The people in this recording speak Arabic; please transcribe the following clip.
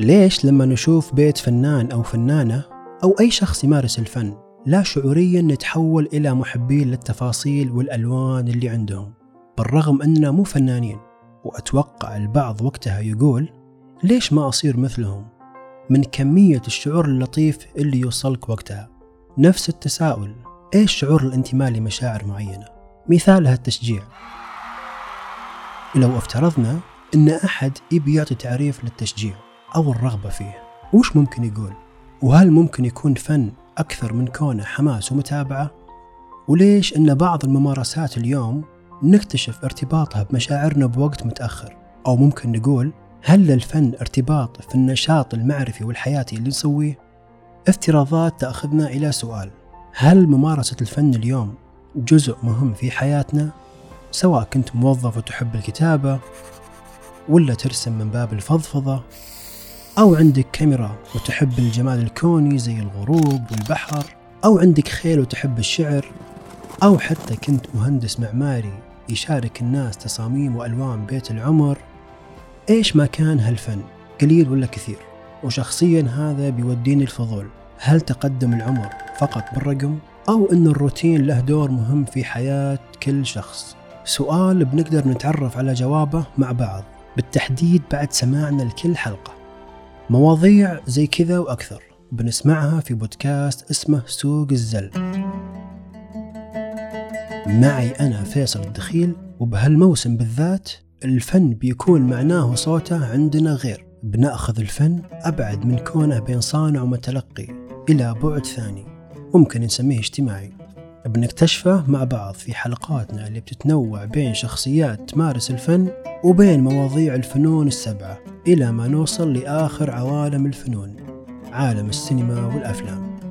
ليش لما نشوف بيت فنان أو فنانة أو أي شخص يمارس الفن لا شعوريا نتحول إلى محبين للتفاصيل والألوان اللي عندهم بالرغم أننا مو فنانين. وأتوقع البعض وقتها يقول ليش ما أصير مثلهم؟ من كمية الشعور اللطيف اللي يوصلك وقتها. نفس التساؤل إيش شعور الانتماء لمشاعر معينة؟ مثالها التشجيع لو افترضنا أن أحد يبي يعطي تعريف للتشجيع أو الرغبة فيه وش ممكن يقول؟ وهل ممكن يكون فن أكثر من كونه حماس ومتابعة؟ وليش أن بعض الممارسات اليوم نكتشف ارتباطها بمشاعرنا بوقت متأخر أو ممكن نقول هل للفن ارتباط في النشاط المعرفي والحياتي اللي نسويه؟ افتراضات تأخذنا إلى سؤال هل ممارسة الفن اليوم جزء مهم في حياتنا؟ سواء كنت موظف وتحب الكتابة ولا ترسم من باب الفضفضة أو عندك كاميرا وتحب الجمال الكوني زي الغروب والبحر أو عندك خيل وتحب الشعر أو حتى كنت مهندس معماري يشارك الناس تصاميم وألوان بيت العمر إيش ما كان هالفن؟ قليل ولا كثير؟ وشخصيا هذا بيوديني الفضول. هل تقدم العمر فقط بالرقم؟ أو أن الروتين له دور مهم في حياة كل شخص؟ سؤال بنقدر نتعرف على جوابه مع بعض. بالتحديد بعد سماعنا لكل حلقة. مواضيع زي كذا وأكثر. بنسمعها في بودكاست اسمه سوق الزل. معي أنا فيصل الدخيل وبهالموسم بالذات الفن بيكون معناه وصوته عندنا غير. بنأخذ الفن أبعد من كونه بين صانع ومتلقي إلى بعد ثاني. ممكن نسميه اجتماعي. بنكتشفه مع بعض في حلقاتنا اللي بتتنوع بين شخصيات تمارس الفن وبين مواضيع الفنون السبعة. إلى ما نوصل لآخر عوالم الفنون عالم السينما والأفلام.